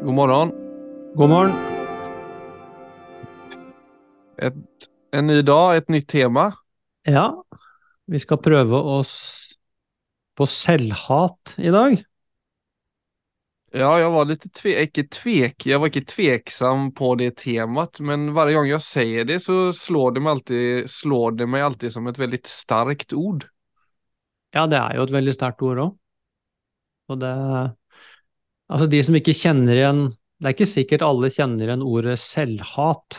God morgon. God morgen. Et, en ny dag, et nytt tema. Ja, vi skal prøve oss på selvhat i dag. Ja, jeg var litt tve, ikke tvek, jeg var ikke tveksam på det temaet, men hver gang jeg sier det, så slår det meg alltid, slår det meg alltid som et veldig sterkt ord. Ja, det er jo et veldig sterkt ord òg. Og det Altså, de som ikke kjenner igjen Det er ikke sikkert alle kjenner igjen ordet selvhat,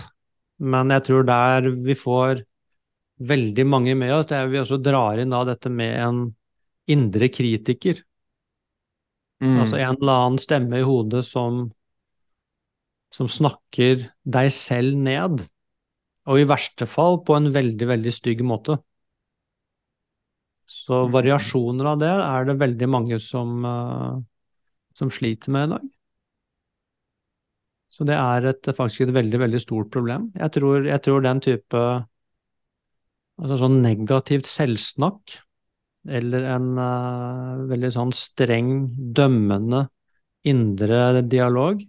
men jeg tror der vi får veldig mange med oss, det er vi også drar inn da dette med en indre kritiker. Mm. Altså en eller annen stemme i hodet som, som snakker deg selv ned, og i verste fall på en veldig, veldig stygg måte. Så Mm. variasjoner av det er det veldig mange som, eh, som sliter med i dag. Så det er et, faktisk et veldig, veldig stort problem. Jeg tror, jeg tror den type altså sånn negativt selvsnakk, eller en uh, veldig sånn streng, dømmende indre dialog,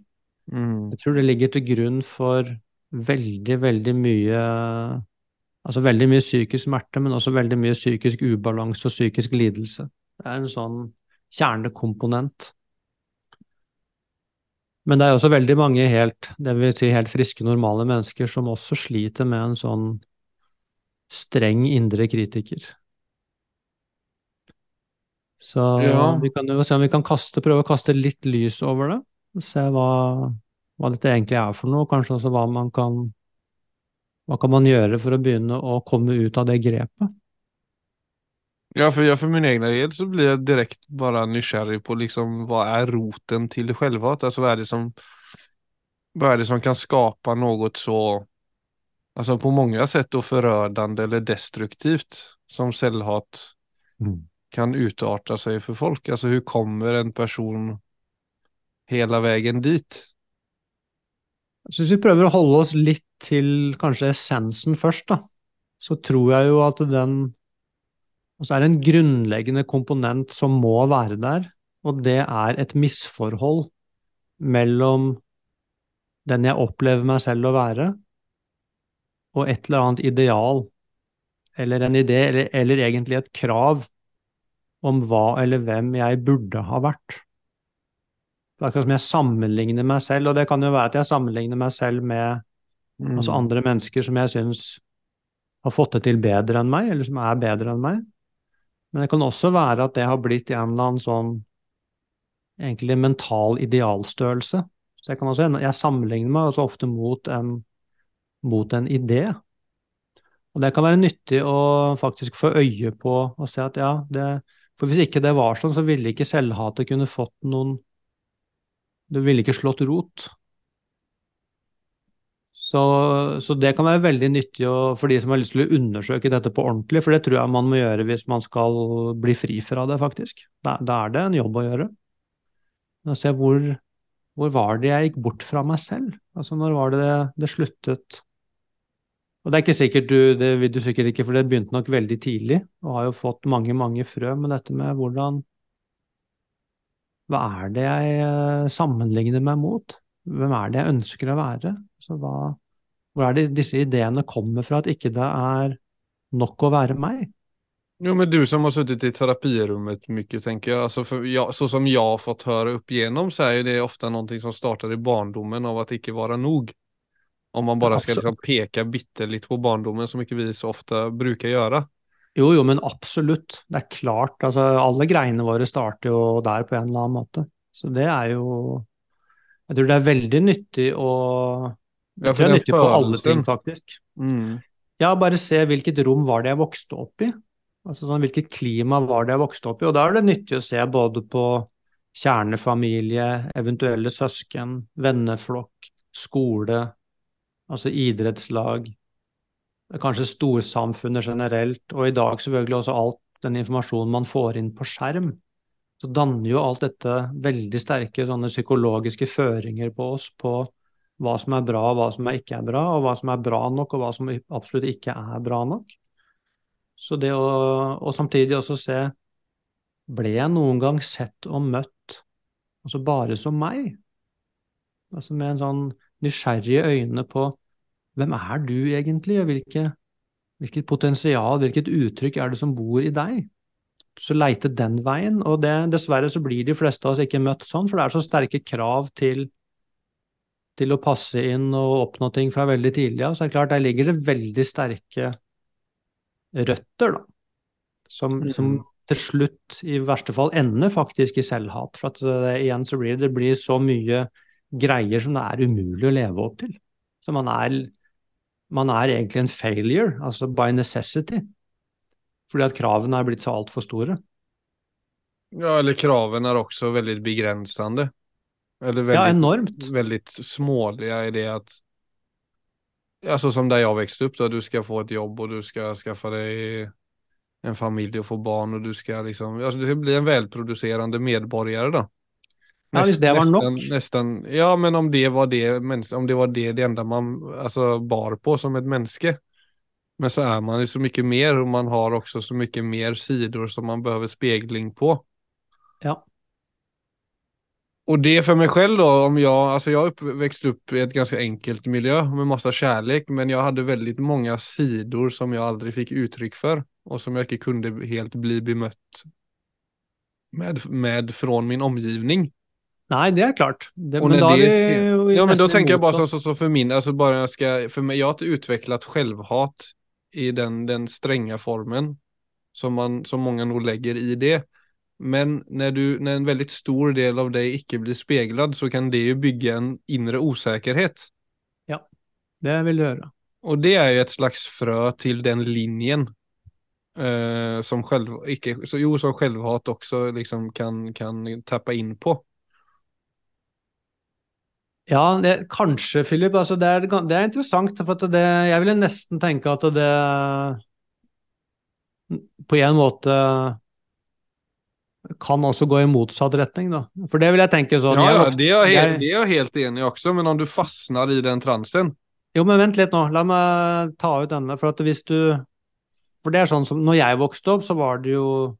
Mm. jeg tror det ligger til grunn for veldig, veldig mye Altså veldig mye psykisk smerte, men også veldig mye psykisk ubalanse og psykisk lidelse. Det er en sånn kjernekomponent. Men det er også veldig mange helt, det vil si helt friske, normale mennesker som også sliter med en sånn streng indre kritiker. Så Ja. vi kan jo se om vi kan kaste, prøve å kaste litt lys over det. Se hva, hva dette egentlig er for noe, kanskje også hva man kan Hva kan man gjøre for å begynne å komme ut av det grepet? Ja, for, ja, for min egen del så blir jeg direkt bare nysgjerrig på liksom, hva er roten til selvhat? Altså, hva er det som, hva er det som kan skape noe så altså, på mange sett forrørende eller destruktivt som selvhat kan utarte seg for folk? Altså, hvordan kommer en person hele veien dit? Så hvis vi prøver å holde oss litt til kanskje essensen først, da, så tror jeg jo at den Og så er det en grunnleggende komponent som må være der, og det er et misforhold mellom den jeg opplever meg selv å være, og et eller annet ideal, eller en idé, eller, eller egentlig et krav om hva eller hvem jeg burde ha vært. Det er akkurat som jeg sammenligner meg selv, og det kan jo være at jeg sammenligner meg selv med Mm. altså andre mennesker som jeg syns har fått det til bedre enn meg, eller som er bedre enn meg. Men det kan også være at det har blitt en eller annen sånn egentlig mental idealstørrelse. Så jeg kan også, jeg sammenligner meg også ofte mot en, mot en idé. Og det kan være nyttig å faktisk få øye på og se at ja, det For hvis ikke det var sånn, så ville ikke selvhatet kunne fått noen Du ville ikke slått rot. Så, så det kan være veldig nyttig for de som har lyst til å undersøke dette på ordentlig, for det tror jeg man må gjøre hvis man skal bli fri fra det, faktisk. Da, da er det en jobb å gjøre. Å se hvor, hvor var det jeg gikk bort fra meg selv? Altså, når var det det, det sluttet? Og det er ikke sikkert du, det vil du sikkert ikke, for det begynte nok veldig tidlig, og har jo fått mange, mange frø, men dette med hvordan Hva er det jeg eh, sammenligner meg mot? Hvem er det jeg ønsker å være? Så hva, hvor er det disse ideene kommer fra, at ikke det er nok å være meg? Jo, men du som har suttit i terapirummet mye, tenker jeg. Altså, jag, så som jeg har fått høre opp igjennom, så er det ofte noe som starter i barndommen av at ikke være nok. Om man bare skal liksom peke bitte litt på barndommen, som ikke vi så ofte bruker gjøre. Jo, jo, men absolutt. Det er klart. Altså, alle greiene våre starter jo der på en eller annen måte. Så det er jo Jeg tror det er veldig nyttig å Ja, det er nyttig på alle ting, faktisk. Mm. Ja, bare se hvilket rom var det jeg vokste opp i. Altså sånn, Hvilket klima var det jeg vokste opp i? Og da er det nyttig å se både på kjernefamilie, eventuelle søsken, venneflokk, skole, altså idrettslag, kanskje storsamfunnet generelt, og i dag selvfølgelig også alt den informasjonen man får inn på skjerm. Så danner jo alt dette veldig sterke psykologiske føringer på oss på hva som er bra, og hva som ikke er bra, og hva som er bra nok, og hva som absolutt ikke er bra nok. Så det å, og samtidig også se Ble jeg noen gang sett og møtt altså bare som meg? Altså med en sånn nysgjerrige øyne på hvem er du egentlig, og hvilke, hvilket potensial, hvilket uttrykk er det som bor i deg? Så leite den veien, og det, dessverre så blir de fleste av oss ikke møtt sånn, for det er så sterke krav til, til å passe inn og oppnå ting fra veldig tidlig av. Så det er klart, der ligger det veldig sterke røtter, da, som, Mm. som til slutt i verste fall ender faktisk i selvhat. For at det, igjen så blir det, det blir så mye greier som det er umulig å leve opp til. Så man er, man er egentlig en failure, altså by necessity. Fordi at kravene er blitt så altfor store. Ja, eller kravene er også veldig begrensende. Eller Ja, väldigt, enormt. Veldig smålige i det at Altså som der jeg vokste opp, da du skal få et jobb og du skal skaffe deg en familie og få barn og du skal liksom, altså, Du skal bli en välproducerande medborgare da. Ja, hvis det var nok. nesten, ja men om det var det, om det var det, det enda man altså, bar på som et mänske. Men så er man ju så mycket mer och man har också så mycket mer sidor som man behöver spegling på. Ja. Och det för mig själv då, om jag, alltså jag upp, växte upp i ett ganska enkelt miljö med massa kärlek, men jag hade väldigt många sidor som jag aldrig fick uttryck för och som jag inte kunde helt bli bemött med, med från min omgivning. Nei, det er klart. Det, men da er vi jo ja, men da tenker jeg bare sånn så, så, for min, altså bare jeg skal, For meg, jeg har ikke utviklet självhat i den, den strenge formen som man, som mange nå legger i det. Men når, du, når, en veldig stor del av deg ikke blir speglad så kan det jo bygge en inre Ja, Det vil du gjøre. Og det er jo et slags frø til den linjen. Eh, som selv, ikke, så, jo, som selvhat også liksom kan, kan tappa inn på. Ja, det, kanskje, Philip. Altså det, er, det er interessant. For det, jeg ville nesten tenke at det på en måte kan også gå i motsatt retning, da. For det vil jeg tenke sånn ja, ja, det er helt, jeg- det är jag helt enig også, men om du fastner i den transen. Jo, men vent litt nå. La meg ta ut denne. For at hvis du For det er sånn som når jeg vokste opp, så var det jo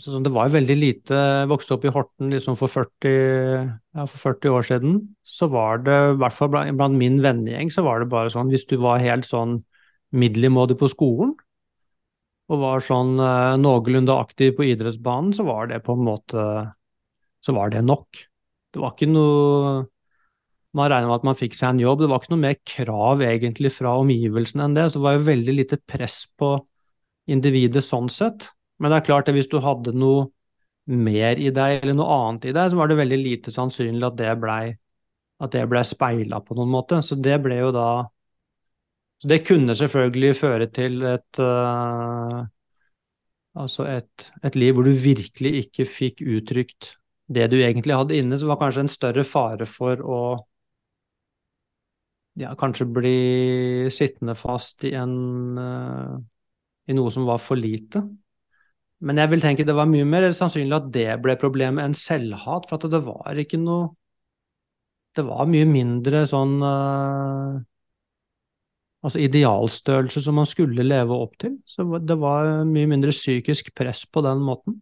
sånn, Det var veldig lite vokste opp i Horten liksom for 40, ja, for 40 år siden. Så var det, i hvert fall blant min vennegjeng, så var det bare sånn Hvis du var helt sånn middelmådig på skolen, og var sånn eh, noenlunde aktiv på idrettsbanen, så var det på en måte Så var det nok. Det var ikke noe man regner med at man fikk seg en jobb. Det var ikke noe mer krav egentlig fra omgivelsene enn det. Så det var jo veldig lite press på individet sånn sett. Men det er klart at hvis du hadde noe mer i deg eller noe annet i deg, så var det veldig lite sannsynlig at det blei ble speila på noen måte. Så det ble jo da Det kunne selvfølgelig føre til et uh, Altså et, et liv hvor du virkelig ikke fikk uttrykt det du egentlig hadde inne, så var kanskje en større fare for å ja, kanskje bli sittende fast i en uh, i noe som var for lite. Men jeg vil tenke det var mye mer sannsynlig at det ble problemet enn selvhat, for at det var ikke noe Det var mye mindre sånn uh, Altså idealstørrelse som man skulle leve opp til. Så det var mye mindre psykisk press på den måten.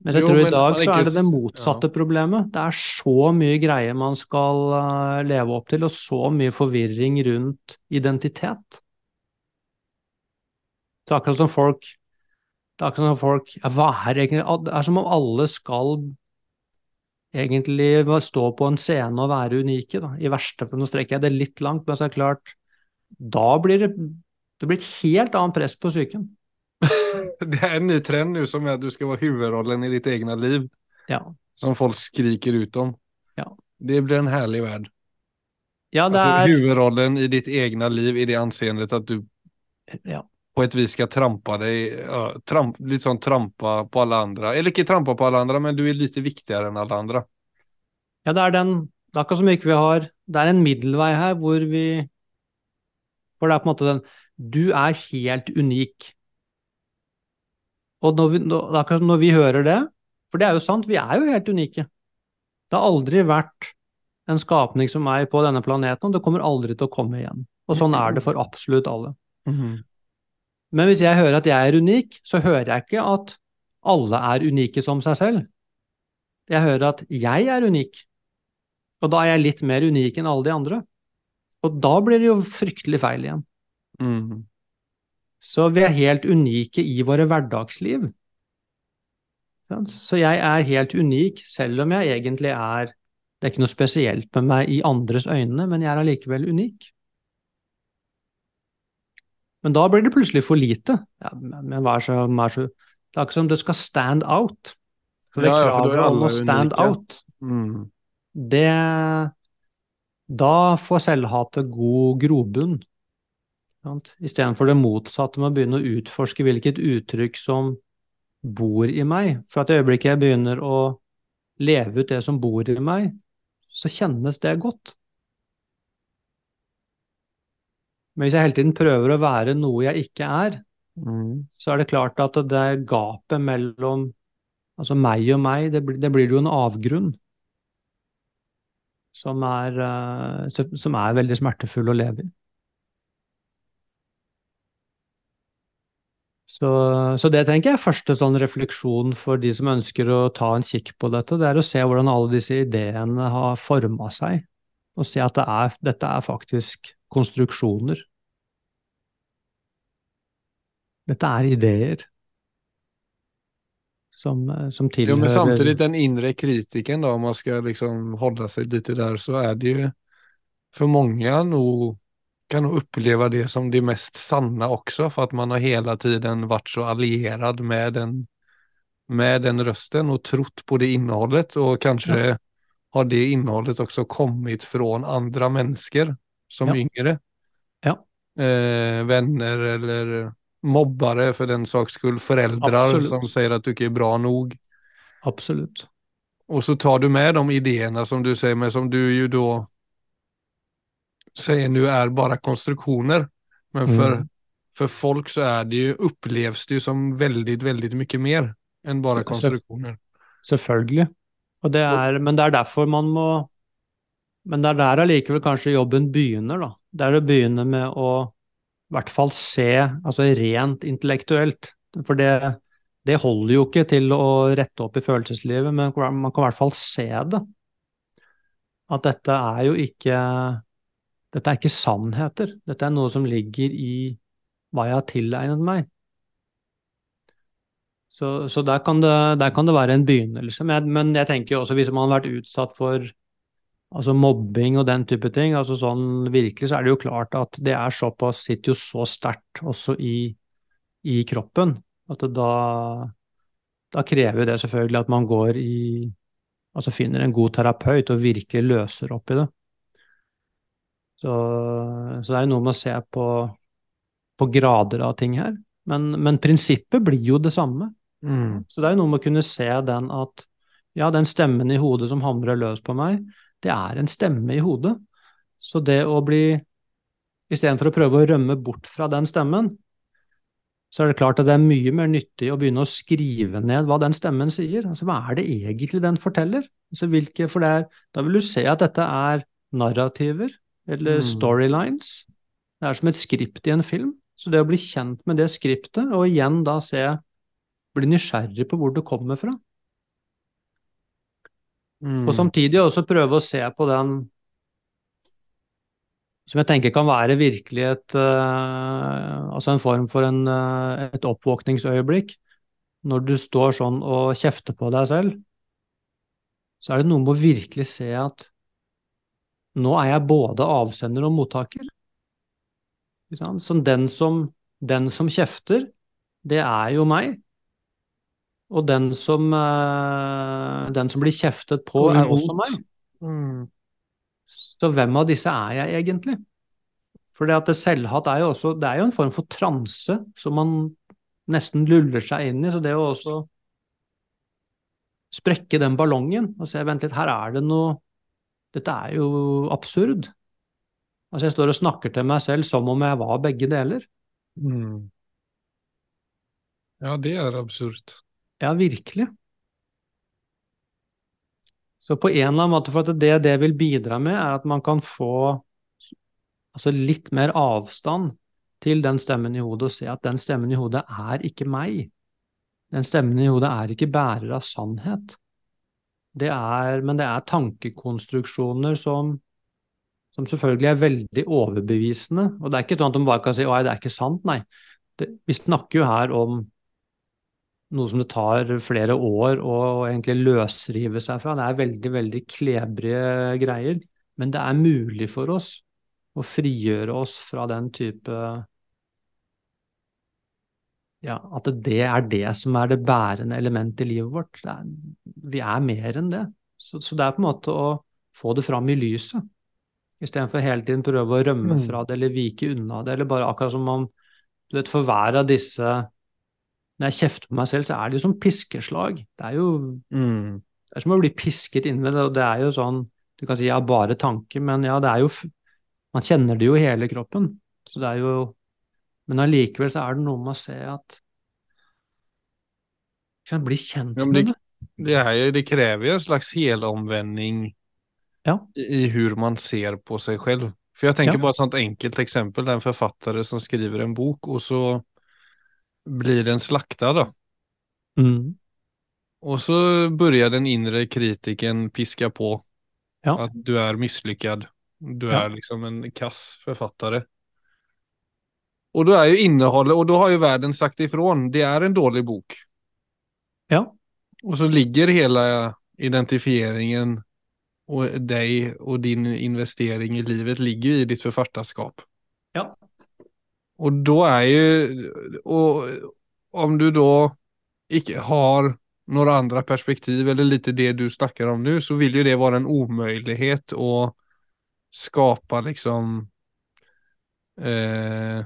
Men jeg Jo, tror i dag så er det det motsatte motsatte problemet. Det er så mye greier man skal uh, leve opp til, og så mye forvirring rundt identitet. Er akkurat som folk Det er akkurat som folk er egentlig Det er som om alle skal egentlig stå på en scene og være unike, da. I verste fall, nå strekker jeg det litt langt, men så er det klart Da blir det Det blir et helt annet press på psyken. Det er en ny trend nu som er at du skal være huvudrollen i ditt eget liv. Ja. Som folk skriker ut om. Ja. Det blir en herlig verden. Ja, det er... Altså huvudrollen i ditt eget liv i det anseendet at du ja. På ett vis skal trampe deg uh, tramp, Litt sånn trampe på alle andre. Eller ikke trampe på alle andre, men du er litt viktigere enn alle andre. Ja, det er den Det er akkurat som ikke vi har Det er en middelvei her hvor vi For det er på en måte den Du er helt unik. Og når vi, når, når vi hører det For det er jo sant, vi er jo helt unike. Det har aldri vært en skapning som meg på denne planeten, og det kommer aldri til å komme igjen. Og sånn er det for absolutt alle. Men hvis jeg hører at jeg er unik, så hører jeg ikke at alle er unike som seg selv. Jeg hører at jeg er unik. Og da er jeg litt mer unik enn alle de andre. Og da blir det jo fryktelig feil igjen. Mm. Så vi er helt unike i våre hverdagsliv. Så jeg er helt unik, selv om jeg egentlig er Det er ikke noe spesielt med meg i andres øyne, men jeg er allikevel unik. Men da blir det plutselig for lite. Ja, men hva er så, hva er så Det er ikke som det skal stand out. Så det Ja, ja, for da er kravet om alle å stand unike. out, Mm. det Da får selvhatet god grobunn. Istedenfor det motsatte med å begynne å utforske hvilket uttrykk som bor i meg. For at i øyeblikket jeg begynner å leve ut det som bor i meg, så kjennes det godt. Men hvis jeg hele tiden prøver å være noe jeg ikke er, Mm. så er det klart at det gapet mellom altså meg og meg, det, blir- det blir jo en avgrunn som er, eh, som- som er veldig smertefull å leve i. Så, så det tenker jeg er første sånn refleksjon for de som ønsker å ta en kikk på dette, det er å se hvordan alle disse ideene har forma seg, og se at det er, dette er faktisk konstruksjoner. Dette er ideer som, som Jo, men samtidig den inre kritikken, da, om man skal liksom holde seg litt der, så er det jo for mange nog kan nog oppleve det som det mest sanna også, for at man har hele tiden vært så allierad med den, med den røsten og trott på det innehållet kanskje ja. har det innehållet også kommet fra andre mennesker som Ja. yngre. Ja. Eh, vänner eller mobbare för den saks skull, föräldrar Absolut. som säger att du inte är bra nog. Absolutt. Och så tar du med de idéerna som du säger, men som du ju då säger nu är bara konstruktioner. Men for Mm. för folk så är det ju, upplevs det ju som väldigt, väldigt mycket mer än bara Så- så- konstruktioner. Selvfølgelig. Og det er, men det er derfor man må Men det er der allikevel kanskje jobben begynner, da. Det er å begynne med å i hvert fall se, altså rent intellektuelt. For det, det holder jo ikke til å rette opp i følelseslivet, men man kan i hvert fall se det. At dette er jo ikke Dette er ikke sannheter. Dette er noe som ligger i hva jeg har tilegnet meg. Så, så der, kan det, der kan det være en begynnelse. Men jeg, men jeg tenker jo også hvis man har vært utsatt for altså mobbing og den type ting, altså sånn virkelig, så er det jo klart at det er såpass, sitter jo så sterkt også i, i kroppen, at da, da krever det selvfølgelig at man går i Altså finner en god terapeut og virkelig løser opp i det. Så, så det er jo noe med å se på, på grader av ting her. Men, men prinsippet blir jo det samme. Mm. Så det er jo noe med å kunne se den at ja, den stemmen i hodet som hamrer løs på meg, det er en stemme i hodet. Så det å bli Istedenfor å prøve å rømme bort fra den stemmen, så er det klart at det er mye mer nyttig å begynne å skrive ned hva den stemmen sier. Altså, hva er det egentlig den forteller? Altså, hvilke, for er, da vil du se at dette er narrativer, eller Mm. storylines. Det er som et skript i en film. Så det å bli kjent med det skriptet, og igjen da se bli nysgjerrig på hvor det kommer fra. Mm. Og samtidig også prøve å se på den som jeg tenker kan være virkelig et uh, Altså en form for en, uh, et oppvåkningsøyeblikk. Når du står sånn og kjefter på deg selv, så er det noe med å virkelig se at nå er jeg både avsender og mottaker. Så den som, den som kjefter, det er jo meg. Og den som, eh, den som blir kjeftet på, er også meg. Mm. Så hvem av disse er jeg egentlig? For det at selvhat er jo også Det er jo en form for transe som man nesten luller seg inn i. Så det å også sprekke den ballongen og se Vent litt, her er det noe Dette er jo absurd. Altså, jeg står og snakker til meg selv som om jeg var begge deler. Mm. Ja, det er absurt. Ja, virkelig. Så på en eller annen måte, for at det det vil bidra med, er at man kan få altså litt mer avstand til den stemmen i hodet, og se at den stemmen i hodet er ikke meg. Den stemmen i hodet er ikke bærer av sannhet. Det er, men det er tankekonstruksjoner som, som selvfølgelig er veldig overbevisende. Og det er ikke sånn at man bare kan si 'oi, det er ikke sant'. Nei. Det, vi snakker jo her om noe som det tar flere år å egentlig løsrive seg fra. Det er veldig, veldig klebrige greier. Men det er mulig for oss å frigjøre oss fra den type ja, at det er det som er det bærende elementet i livet vårt. Er, vi er mer enn det. Så, så, det er på en måte å få det fram i lyset, istedenfor hele tiden prøve å rømme mm. fra det eller vike unna det, eller bare akkurat som om du vet, For hver av disse Når jeg kjefter på meg selv, så er det jo som piskeslag. Det er jo mm. det er som å bli pisket inn med det, og det er jo sånn Du kan si ja, bare tanke, men ja, det er jo Man kjenner det jo i hele kroppen. Så det er jo men allikevel så er det noe med å se at kan Bli kjent ja, med det. Det, er, det krever jo en slags helomvending ja. i hvordan man ser på seg selv. For jeg tenker ja. bare et sånt enkelt eksempel. Det er en forfatter som skriver en bok, og så blir den slaktad da. Mm. Og så börjar den inre kritiken piske på ja. at du er misslyckad. Du er liksom en kass författare. Og da er jo innehållet, og da har jo verden sagt ifrån, det er en dårlig bok. Ja. Og så ligger hele identifieringen og deg og din investering i livet ligger i ditt författarskap. Ja. Og da er jo Og om du da ikke har noen andre perspektiv, eller litt det du snakker om nå, så vil jo det være en umulighet å skape liksom eh,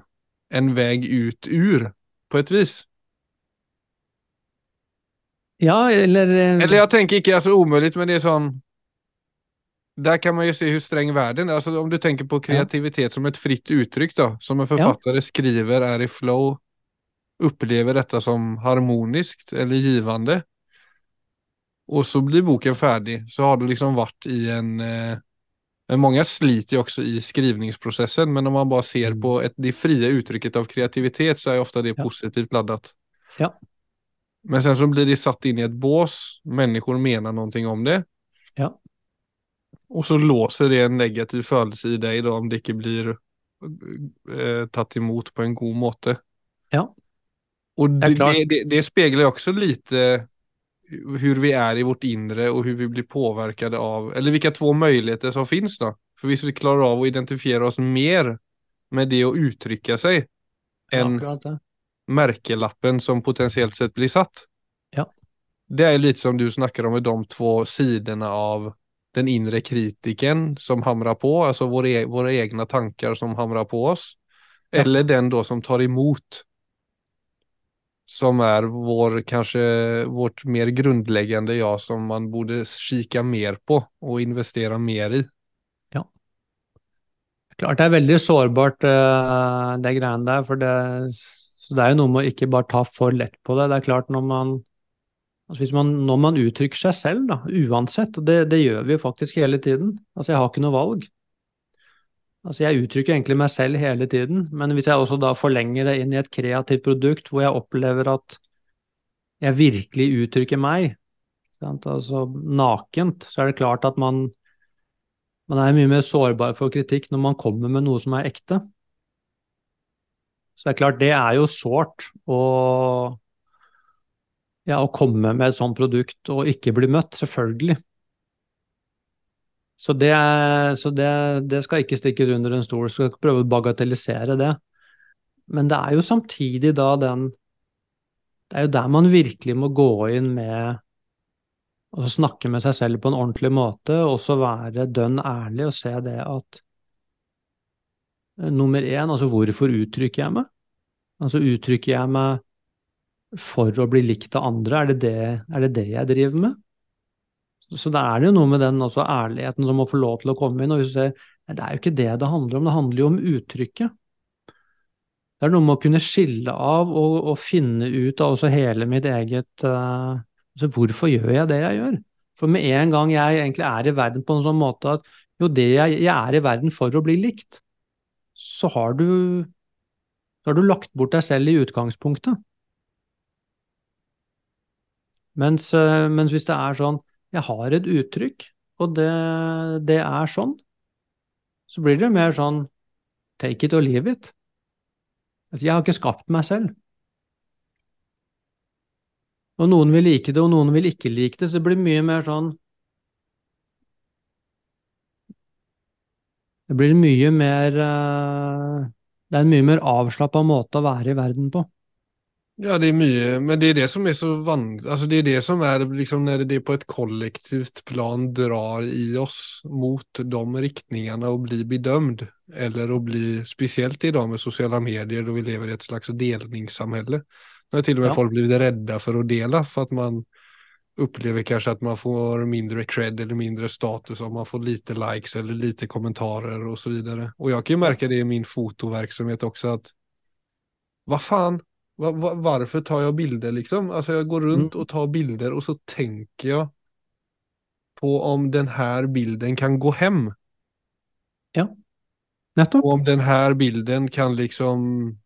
en vei ut ur, på et vis. Ja, eller eh, Eller jeg tenker ikke altså umulig, men det er sånn Der kan man jo se hvor streng verden er. Altså, om du tenker på kreativitet som et fritt uttrykk, da, som en forfatter ja. skriver, er i flow, opplever dette som harmonisk eller givende, og så blir boken ferdig, så har du liksom vært i en eh, många sliter ju också i skrivningsprocessen, men om man bara ser mm. på ett, det fria uttrycket av kreativitet så är ofta det ja. positivt laddat. Ja. Men sen så blir det satt in i ett bås, människor menar någonting om det. Och så låser det en negativ følelse i deg da, om det ikke blir eh, tatt imot på en god måte. Ja. Og det, det, det, det speglar også lite hvordan vi er i vårt inre og hvordan vi blir påverkade av, eller vilka två muligheter som finnes, da. For hvis vi klarer av å identifiera oss mer med det å uttrykke seg enn ja, merkelappen som potensielt sett blir satt. Ja. Det er litt som du snakker om med de två sidene av den indre kritiken som hamrar på, altså våre, våre våra egna tankar som hamrar på oss. Ja. Eller den då som tar emot som er vår, kanske vårt mer grundläggande ja som man borde kika mer på og investere mer i. Ja. Klart det er veldig sårbart eh, det greiene der, for det, så det er jo noe med å ikke bare ta for lett på det. Det er klart når man Altså man, når man uttrykker seg selv, da, uansett, og det, det gjør vi jo faktisk hele tiden Altså, jeg har ikke noe valg. Altså jeg uttrykker egentlig meg selv hele tiden, men hvis jeg også da forlenger det inn i et kreativt produkt hvor jeg opplever at jeg virkelig uttrykker meg, sant? altså nakent, så er det klart at man, man er mye mer sårbar for kritikk når man kommer med noe som er ekte. Så det er klart, det er jo sårt å, ja, å komme med et sånt produkt og ikke bli møtt, selvfølgelig. Så, det, så det, det, skal ikke stikkes under en stol. Skal prøve å bagatellisere det. Men det er jo samtidig da den Det er jo der man virkelig må gå inn med og snakke med seg selv på en ordentlig måte, og så være dønn ærlig og se det at eh, Nummer én, altså hvorfor uttrykker jeg meg? Altså uttrykker jeg meg for å bli likt av andre? Er det det, er det, det jeg driver med? Så da er det jo noe med den også ærligheten som må få lov til å komme inn. og hvis du ser, Det er jo ikke det det handler om, det handler jo om uttrykket. Det er noe med å kunne skille av og, og finne ut av også hele mitt eget uh, altså Hvorfor gjør jeg det jeg gjør? For med en gang jeg egentlig er i verden på en sånn måte at jo, det jeg, jeg er i verden for å bli likt, så har du, så har du lagt bort deg selv i utgangspunktet. Mens, uh, mens hvis det er sånn jeg har et uttrykk, og det, det er sånn, så blir det mer sånn take it or leave it. Altså, jeg har ikke skapt meg selv. Og noen vil like det, og noen vil ikke like det, så det blir mye mer sånn Det blir mye mer eh, Det er en mye mer avslappa måte å være i verden på. Ja, det er mye, men det er det som er så vanskelig altså Det er det som er liksom når det på et kollektivt plan drar i oss mot de riktningene å bli bedømt, eller å bli Spesielt i dag med sosiale medier, da vi lever i et slags delningssamhälle. Nå har til og med Ja. folk blitt redde for å dele, for at man opplever kanskje at man får mindre cred eller mindre status om man får lite likes eller lite kommentarer og så. Og jeg kan jo merke det i min fotovirksomhet også, at hva faen? Hva, hva, varför tar jeg bilder liksom? Altså, jeg går rundt Mm. og tar bilder og så tenker jeg på om denne bilden kan gå hem. Nettopp. Og om denne bilden kan liksom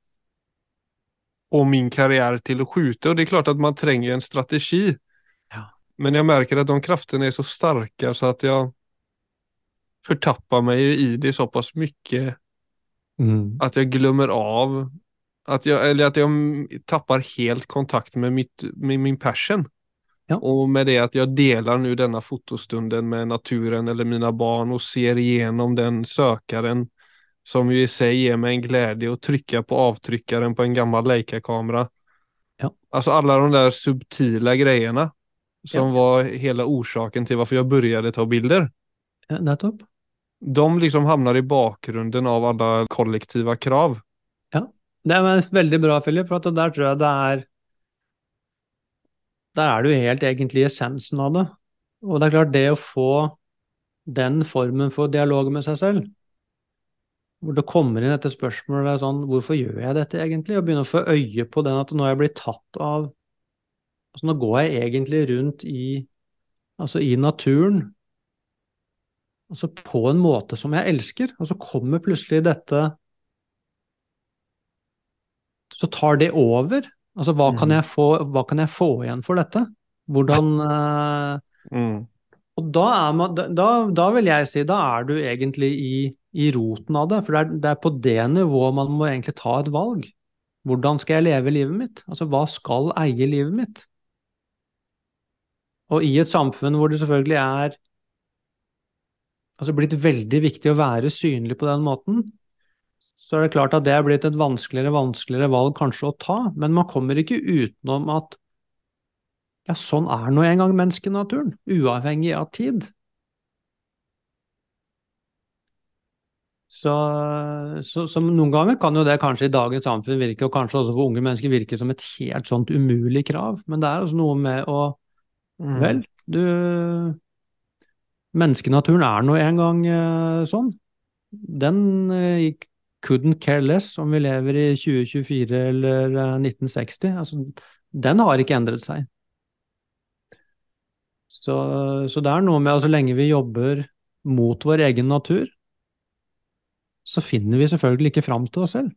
få min karriere til å skjute. Og det er klart at man trenger en strategi. Ja. Men jeg merker at de kraftene er så sterke så at jeg fortapper meg i det såpass mye Mm. at jeg glemmer av at jeg, eller at jeg tappar helt kontakt med, mitt, med min passion. Ja. Og med det at jeg deler nå denne fotostunden med naturen eller mine barn og ser igjennom den søkeren som jo i seg gir meg en glede å trykke på avtrykkeren på en gammel Leica-kamera. Ja. Altså alle de der subtile greiene som Ja. var hele årsaken til hvorfor jeg begynte ta bilder. Nettopp. De liksom havner i bakgrunnen av alle kollektive krav. Det er veldig bra, Philip, for der tror jeg det er Der er du helt egentlig essensen av det. Og det er klart, det å få den formen for dialog med seg selv, hvor det kommer inn dette spørsmålet sånn Hvorfor gjør jeg dette egentlig? Og begynne å få øye på den at nå er jeg blitt tatt av Altså nå går jeg egentlig rundt i Altså i naturen altså på en måte som jeg elsker, og så kommer plutselig dette så tar det over. Altså, hva, kan Mhm. jeg få, hva kan jeg få igjen for dette? Hvordan uh, Mm. Og da, er man, da, da vil jeg si, da er du egentlig i, i roten av det. For det er, det er på det nivået man må egentlig ta et valg. Hvordan skal jeg leve livet mitt? Altså, hva skal eie livet mitt? Og i et samfunn hvor det selvfølgelig er altså blitt veldig viktig å være synlig på den måten, så er det klart at det er blitt et vanskeligere vanskeligere valg kanskje å ta, men man kommer ikke utenom at ja, sånn er nå engang menneskenaturen, uavhengig av tid. Så, så, så noen ganger kan jo det kanskje i dagens samfunn virke, og kanskje også for unge mennesker virke som et helt sånt umulig krav, men det er altså noe med å Mm. Vel, du Menneskenaturen er nå en gang eh, sånn. Den eh, couldn't care less om vi lever i 2024 eller eh, 1960. Altså, den har ikke endret seg. Så, så det er noe med at så lenge vi jobber mot vår egen natur, så finner vi selvfølgelig ikke fram til oss selv.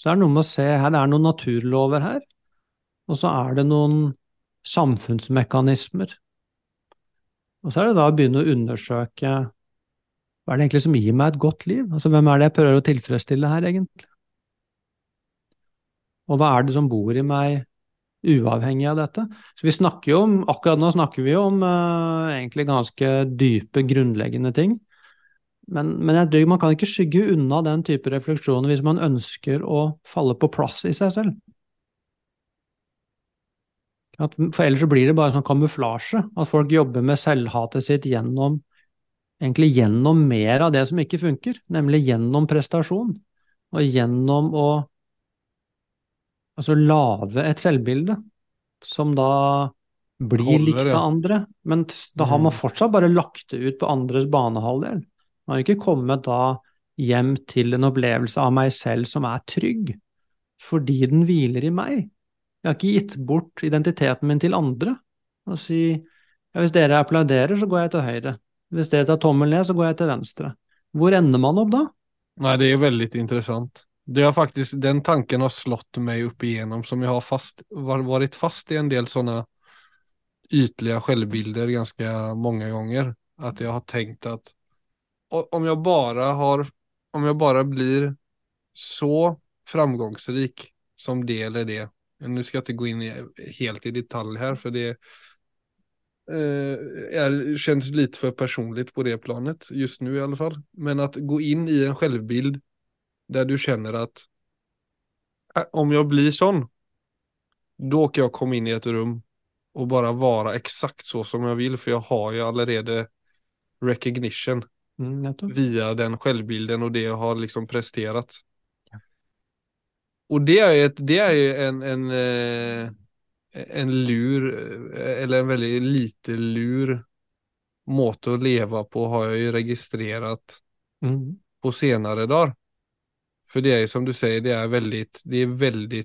Så det er noe med å se her, det er noen naturlover her, og så er det noen samfunnsmekanismer. Og så er det da å begynne å undersøke hva er det egentlig som gir meg et godt liv? Altså hvem er det jeg prøver å tilfredsstille her, egentlig? Og hva er det som bor i meg uavhengig av dette? Så vi snakker jo om, akkurat nå snakker vi jo om uh, egentlig ganske dype, grunnleggende ting. Men, men jeg man kan ikke skygge unna den type refleksjoner hvis man ønsker å falle på plass i seg selv. At, for ellers så blir det bare sånn kamuflasje, at folk jobber med selvhatet sitt gjennom egentlig gjennom mer av det som ikke funker, nemlig gjennom prestasjon, og gjennom å altså lage et selvbilde som da blir Holder, likt ja. av andre, men da har man Mhm. fortsatt bare lagt det ut på andres banehalvdel. Man har ikke kommet da hjem til en opplevelse av meg selv som er trygg, fordi den hviler i meg. Jeg har ikke gitt bort identiteten min til andre og si ja, hvis dere applauderer, så går jeg til høyre. Hvis dere tar tommelen ned, så går jeg til venstre. Hvor ender man opp da? Nei, det er veldig interessant. Det har faktisk, den tanken har slått meg opp igjennom som jeg har fast, vært fast i en del sånne ytliga selvbilder ganske mange ganger. At jeg har tenkt at om jeg bare har, om jeg bare blir så framgångsrik som det eller det. Nå skal jeg ikke gå inn helt i detalj her, for det eh, är, känns lite för personligt på det planet just nu i alla fall. Men att gå in i en självbild där du känner att äh, om jag blir sån, då kan jag komma in i ett rum och bara vara exakt så som jag vill för jag har ju allerede recognition Mm, via den självbilden och det jag har liksom presterat. Och det är, ett, det är ju en, en, eh, en lur, eller en veldig lite lur måte å leve på har jeg jo registrert mm. på senere dager. For det er jo som du sier, det er veldig, det er veldig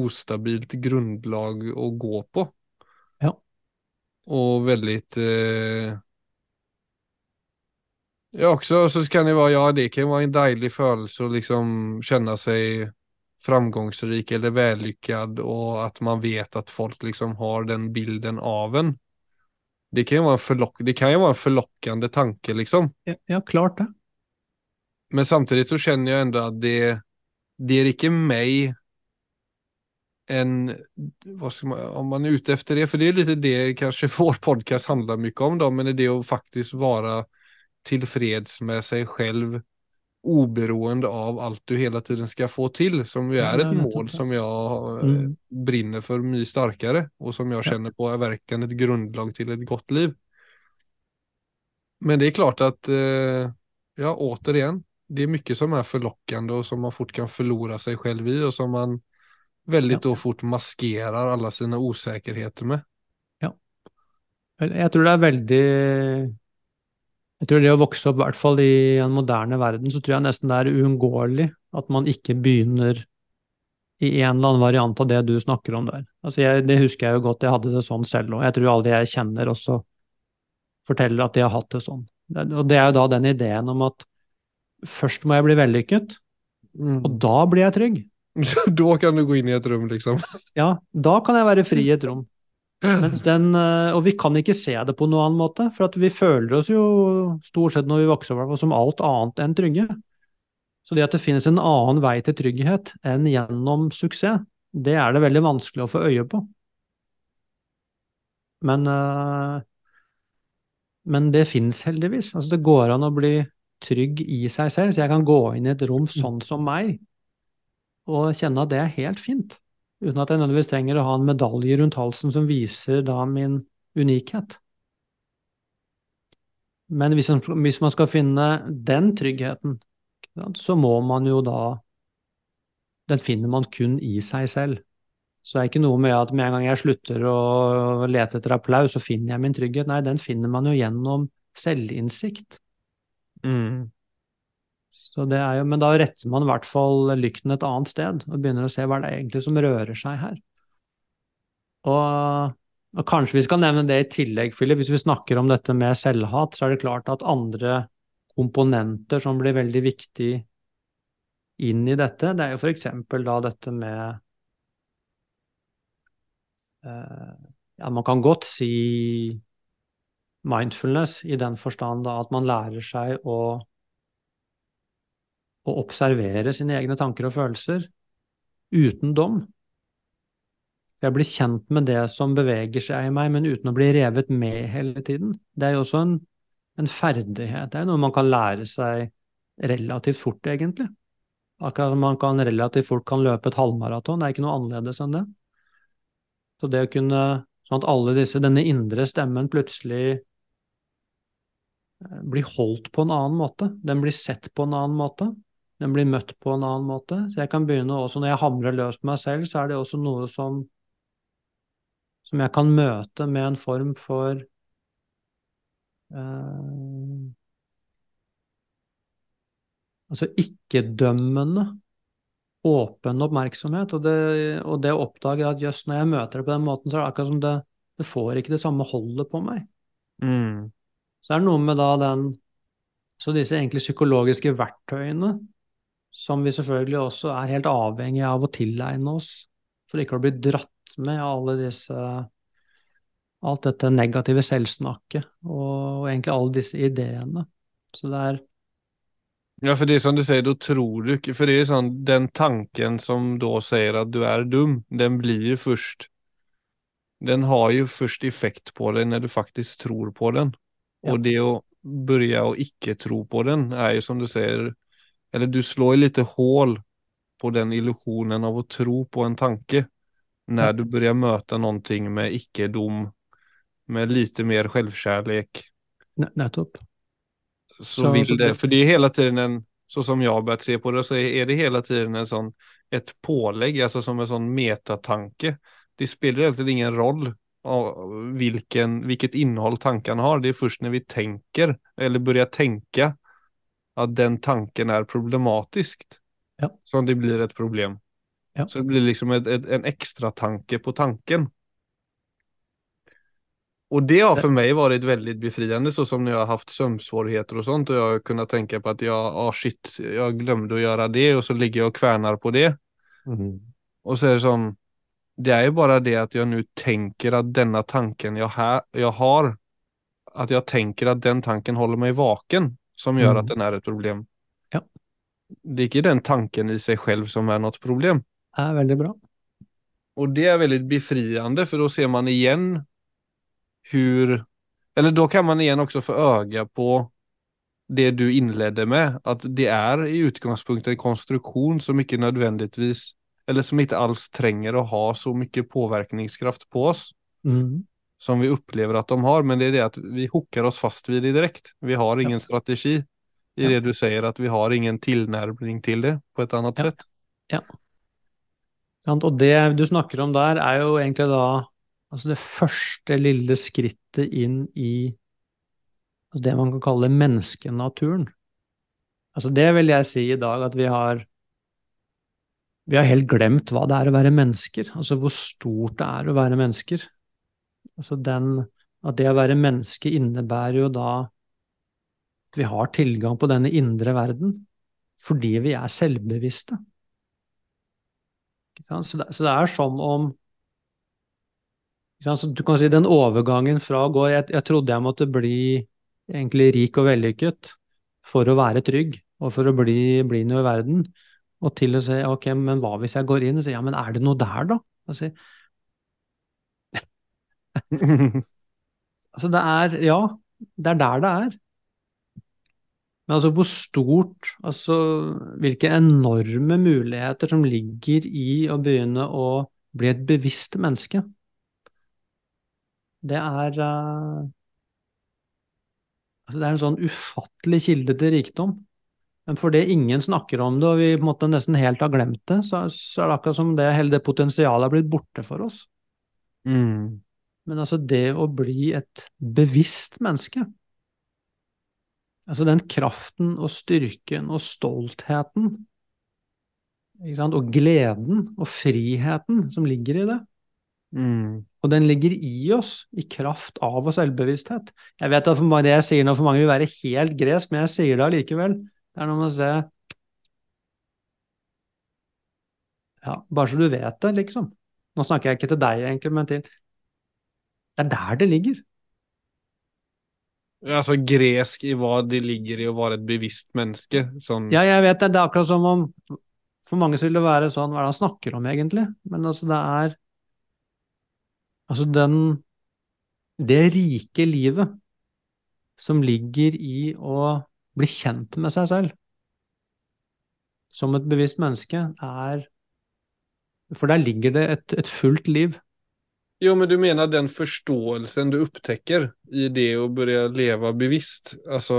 ostabilt grunnlag å gå på. Ja. Og veldig eh, Ja också så kan det vara, ja det kan vara en dejlig følelse å liksom kjenne sig framgångsrik eller vällyckad och att man vet att folk liksom har den bilden av en. Det kan ju vara en, förlock det kan ju vara en förlockande tanke liksom. Ja, ja, klart det. Men samtidigt så känner jag ändå att det, det är inte mig en, man, om man är ute efter det, för det är lite det kanske vår podcast handlar mycket om då, men är det att faktiskt vara tillfreds med sig själv oberoende av allt du hela tiden ska få till som ju är et ett mål som jag eh, Mm. brinner för mye starkare och som jag kjenner känner på är verkligen ett grundlag till ett gott liv. Men det är klart att, eh, ja återigen, det är mycket som är förlockande och som man fort kan förlora sig själv i och som man väldigt Ja. fort maskerar alla sine osäkerheter med. Ja. Jeg tror det er veldig Jeg tror det å vokse opp, i hvert fall i en moderne verden, så tror jeg nesten det er uunngåelig at man ikke begynner i en eller annen variant av det du snakker om der. Altså jeg, det husker jeg jo godt, jeg hadde det sånn selv òg. Jeg tror alle jeg kjenner også forteller at de har hatt det sånn. Og det er jo da den ideen om at først må jeg bli vellykket, og da blir jeg trygg. da kan du gå inn i et rum liksom. Ja, da kan jeg være fri i et rom. Den, eh, og vi kan ikke se det på noen annen måte, for at vi føler oss jo stort sett når vi vokser opp som alt annet enn trygge. Så det at det finnes en annen vei til trygghet enn gjennom suksess, det er det veldig vanskelig å få øye på. Men, eh, men det finnes heldigvis. Altså det går an å bli trygg i seg selv, så jeg kan gå inn i et rom sånn som meg og kjenne at det er helt fint. Uten at jeg nødvendigvis trenger å ha en medalje rundt halsen som viser da min unikhet. Men hvis, hvis man skal finne den tryggheten, så må man jo da Den finner man kun i seg selv. Så det er ikke noe med at med en gang jeg slutter å lete etter applaus, så finner jeg min trygghet. Nei, den finner man jo gjennom selvinnsikt. Mm. Så det er jo, men da retter man i hvert fall lykten et annet sted, og begynner å se hva det er egentlig som rører seg her. Og, og kanskje vi skal nevne det i tillegg, Philip, hvis vi snakker om dette med selvhat, så er det klart at andre komponenter som blir veldig viktig inn i dette, det er jo eksempel da dette med eh, Ja, man kan godt si mindfulness i den forstand da at man lærer seg å å observere sine egne tanker og følelser uten dom. Jeg blir kjent med det som beveger seg i meg, men uten å bli revet med hele tiden. Det er jo også en, en ferdighet. Det er noe man kan lære seg relativt fort, egentlig. Akkurat man kan relativt fort kan løpe et halvmaraton, det er ikke noe annerledes enn det. Så det å kunne Sånn at alle disse, denne indre stemmen plutselig eh, blir holdt på en annen måte. Den blir sett på en annen måte. Den blir møtt på en annen måte. Så jeg kan begynne også, når jeg hamrer løs på meg selv, så er det også noe som som jeg kan møte med en form for eh, Altså ikke-dømmende, åpen oppmerksomhet. Og det, og det å oppdage at jøss, når jeg møter det på den måten, så er det akkurat som det, det får ikke det samme holdet på meg. Mm. Så er det noe med da den Så disse egentlig psykologiske verktøyene, som vi selvfølgelig også er helt avhengig av å tilegne oss, for ikke å bli dratt med av alle disse alt dette negative selvsnakket og, og egentlig alle disse ideene. Så det er Ja, for det er som du sier, da tror du ikke, For det er sånn, den tanken som da sier at du er dum, den blir jo først den har jo først effekt på deg når du faktisk tror på den. Ja. Og det å begynne å ikke tro på den er jo som du säger, eller du slår lite hål på den illusionen av å tro på en tanke. når du börjar møte noe med icke-dom, med lite mer selvkjærlighet. ne- nettopp. så, vil det, For för det er hele tiden en, så som jeg har börjat se på det, så er det hele tiden en sånn, et pålegg, altså som en sånn metatanke. Det spiller egentlig ingen roll hvilket innhold vilket innehåll tankarna har, det er først når vi tenker, eller börjar tänka, att den tanken er problematisk. Ja. som det blir et problem. Ja. Så det blir liksom et, et, en extra tanke på tanken. Og det har for meg vært veldig befriende, sånn så som når jeg har hatt søvnvansker og sånt og jeg har kunnet tenke på at ja, ah shit, jeg glemte å gjøre det og så ligger jeg og kverner på det. Og så er det sånn det er jo bare det at jeg nå tenker at denne tanken jeg, här, jeg har, At jeg tenker at den tanken holder meg vaken som gör Mm. att den är ett problem. Ja. Det er ikke den tanken i sig själv som är något problem. Det er veldig bra. Och det är väldigt befriande för då ser man igen hur, eller då kan man igen också få öga på det du inledde med, att det är i utgangspunktet en konstruktion som inte nödvändigtvis, eller som inte alls tränger att ha så mycket påverkningskraft på oss Mm. Som vi upplever att de har, men det är det att vi hookar oss fast vid det direkt. Vi har ingen Ja. strategi i Ja. det du säger, att vi har ingen tilnærming til det på et annet Ja. sätt. Ja. Og det du snakker om der, er jo egentlig da altså det første lille skrittet inn i altså det man kan kalle menneskenaturen. Altså det vil jeg si i dag at vi har Vi har helt glemt hva det er å være mennesker. Altså hvor stort det er å være mennesker. Altså den At det å være menneske innebærer jo da at vi har tilgang på denne indre verden fordi vi er selvbevisste. Så, det, så det er som om Du kan si den overgangen fra å gå jeg, jeg trodde jeg måtte bli egentlig rik og vellykket for å være trygg og for å bli, bli noe i verden, og til å si ok, men hva hvis jeg går inn og sier ja, men er det noe der, da? Altså, altså det er Ja, det er der det er. Men altså hvor stort Altså hvilke enorme muligheter som ligger i å begynne å bli et bevisst menneske. Det er uh, Altså det er en sånn ufattelig kilde til rikdom. Men fordi ingen snakker om det, og vi på en måte nesten helt har glemt det, så, så er det akkurat som det hele det potensialet er blitt borte for oss. Mm. Men altså det å bli et bevisst menneske Altså den kraften og styrken og stoltheten og gleden og friheten som ligger i det. Mm. Og den ligger i oss i kraft av vår selvbevissthet. Jeg vet at for det jeg sier nå for mange vil være helt gresk, men jeg sier det allikevel. Det er noe med å se Ja, bare så du vet det, liksom. Nå snakker jeg ikke til deg, egentlig, men til Det er der det ligger. Altså gresk i hva det ligger i å være et bevisst menneske. Sånn, Ja, jeg vet det. Det er akkurat som om For mange så vil det være sånn Hva er det han snakker om, egentlig? Men altså, det er Altså, den Det rike livet som ligger i å bli kjent med seg selv som et bevisst menneske, er For der ligger det et, et fullt liv. Jo, men du menar den forståelsen du upptäcker i det å begynne å leve bevisst. Altså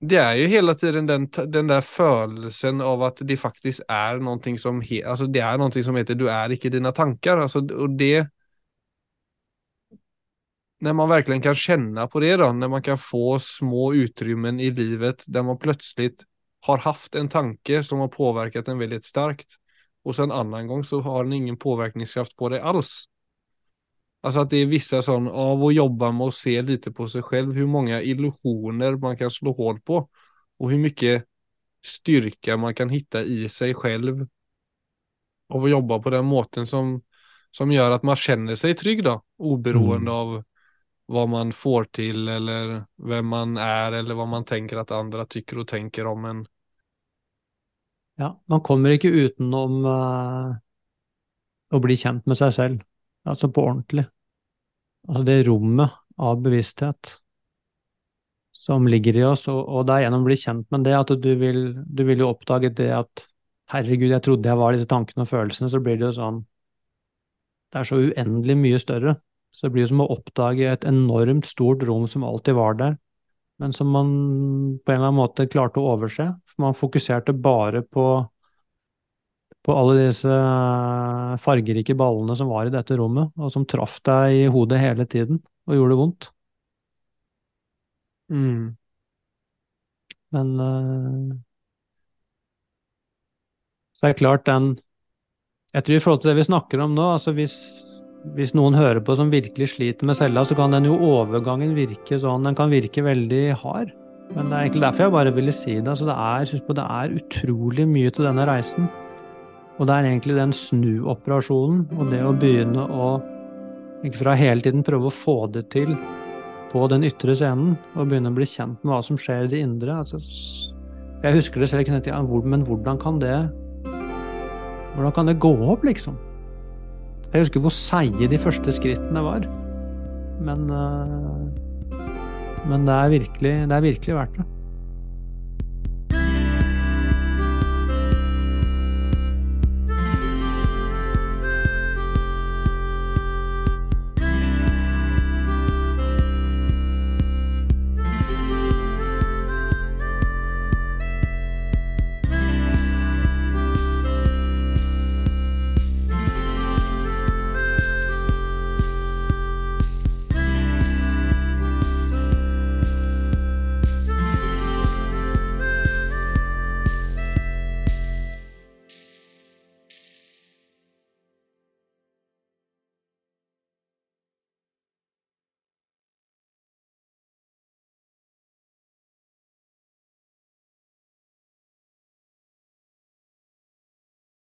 det er jo hele tiden den, den der følelsen av at det faktisk er noe som, he, altså, det er noe som heter du er ikke dina tanker'. Altså, og det, Når man virkelig kan kjenne på det da, når man kan få små utrymmen i livet der man plutselig har hatt en tanke som har påvirket en veldig starkt och sen en annan gång så har den ingen påverkningskraft på dig alls. Alltså att det är vissa sån av att jobba med å se lite på sig själv, hur många illusioner man kan slå hål på och hur mycket styrka man kan hitta i sig själv av att jobba på den måten som, som gjør at man kjenner seg trygg, da. Oberoende Mm. av hva man får til, eller hvem man er, eller hva man tenker at andre tykker og tenker om en. Ja, man kommer ikke utenom uh, å bli kjent med seg selv, altså på ordentlig. Altså det rommet av bevissthet som ligger i oss, og, og å bli kjent med det at du vil, du vil jo oppdage det at herregud, jeg trodde jeg var disse tankene og følelsene, så blir det jo sånn Det er så uendelig mye større. Så det blir jo som å oppdage et enormt stort rom som alltid var der, men som man på en eller annen måte klarte å overse. For man fokuserte bare på på alle disse eh, fargerike ballene som var i dette rommet, og som traff deg i hodet hele tiden og gjorde det vondt. Mm. Men eh, så er det klart den Jeg tror i forhold til det vi snakker om nå, altså hvis, hvis noen hører på som virkelig sliter med cella, så kan den jo overgangen virke sånn Den kan virke veldig hard. Men det er egentlig derfor jeg bare ville si det. Altså det, er, på, det er utrolig mye til denne reisen. Og det er egentlig den snuoperasjonen og det å begynne å ikke fra hele tiden prøve å få det til på den ytre scenen, og begynne å bli kjent med hva som skjer i det indre. Altså, jeg husker det selv, men hvordan kan det Hvordan kan det gå opp, liksom? Jeg husker hvor seige de første skrittene var. Men øh, Men det er virkelig, det er virkelig verdt det.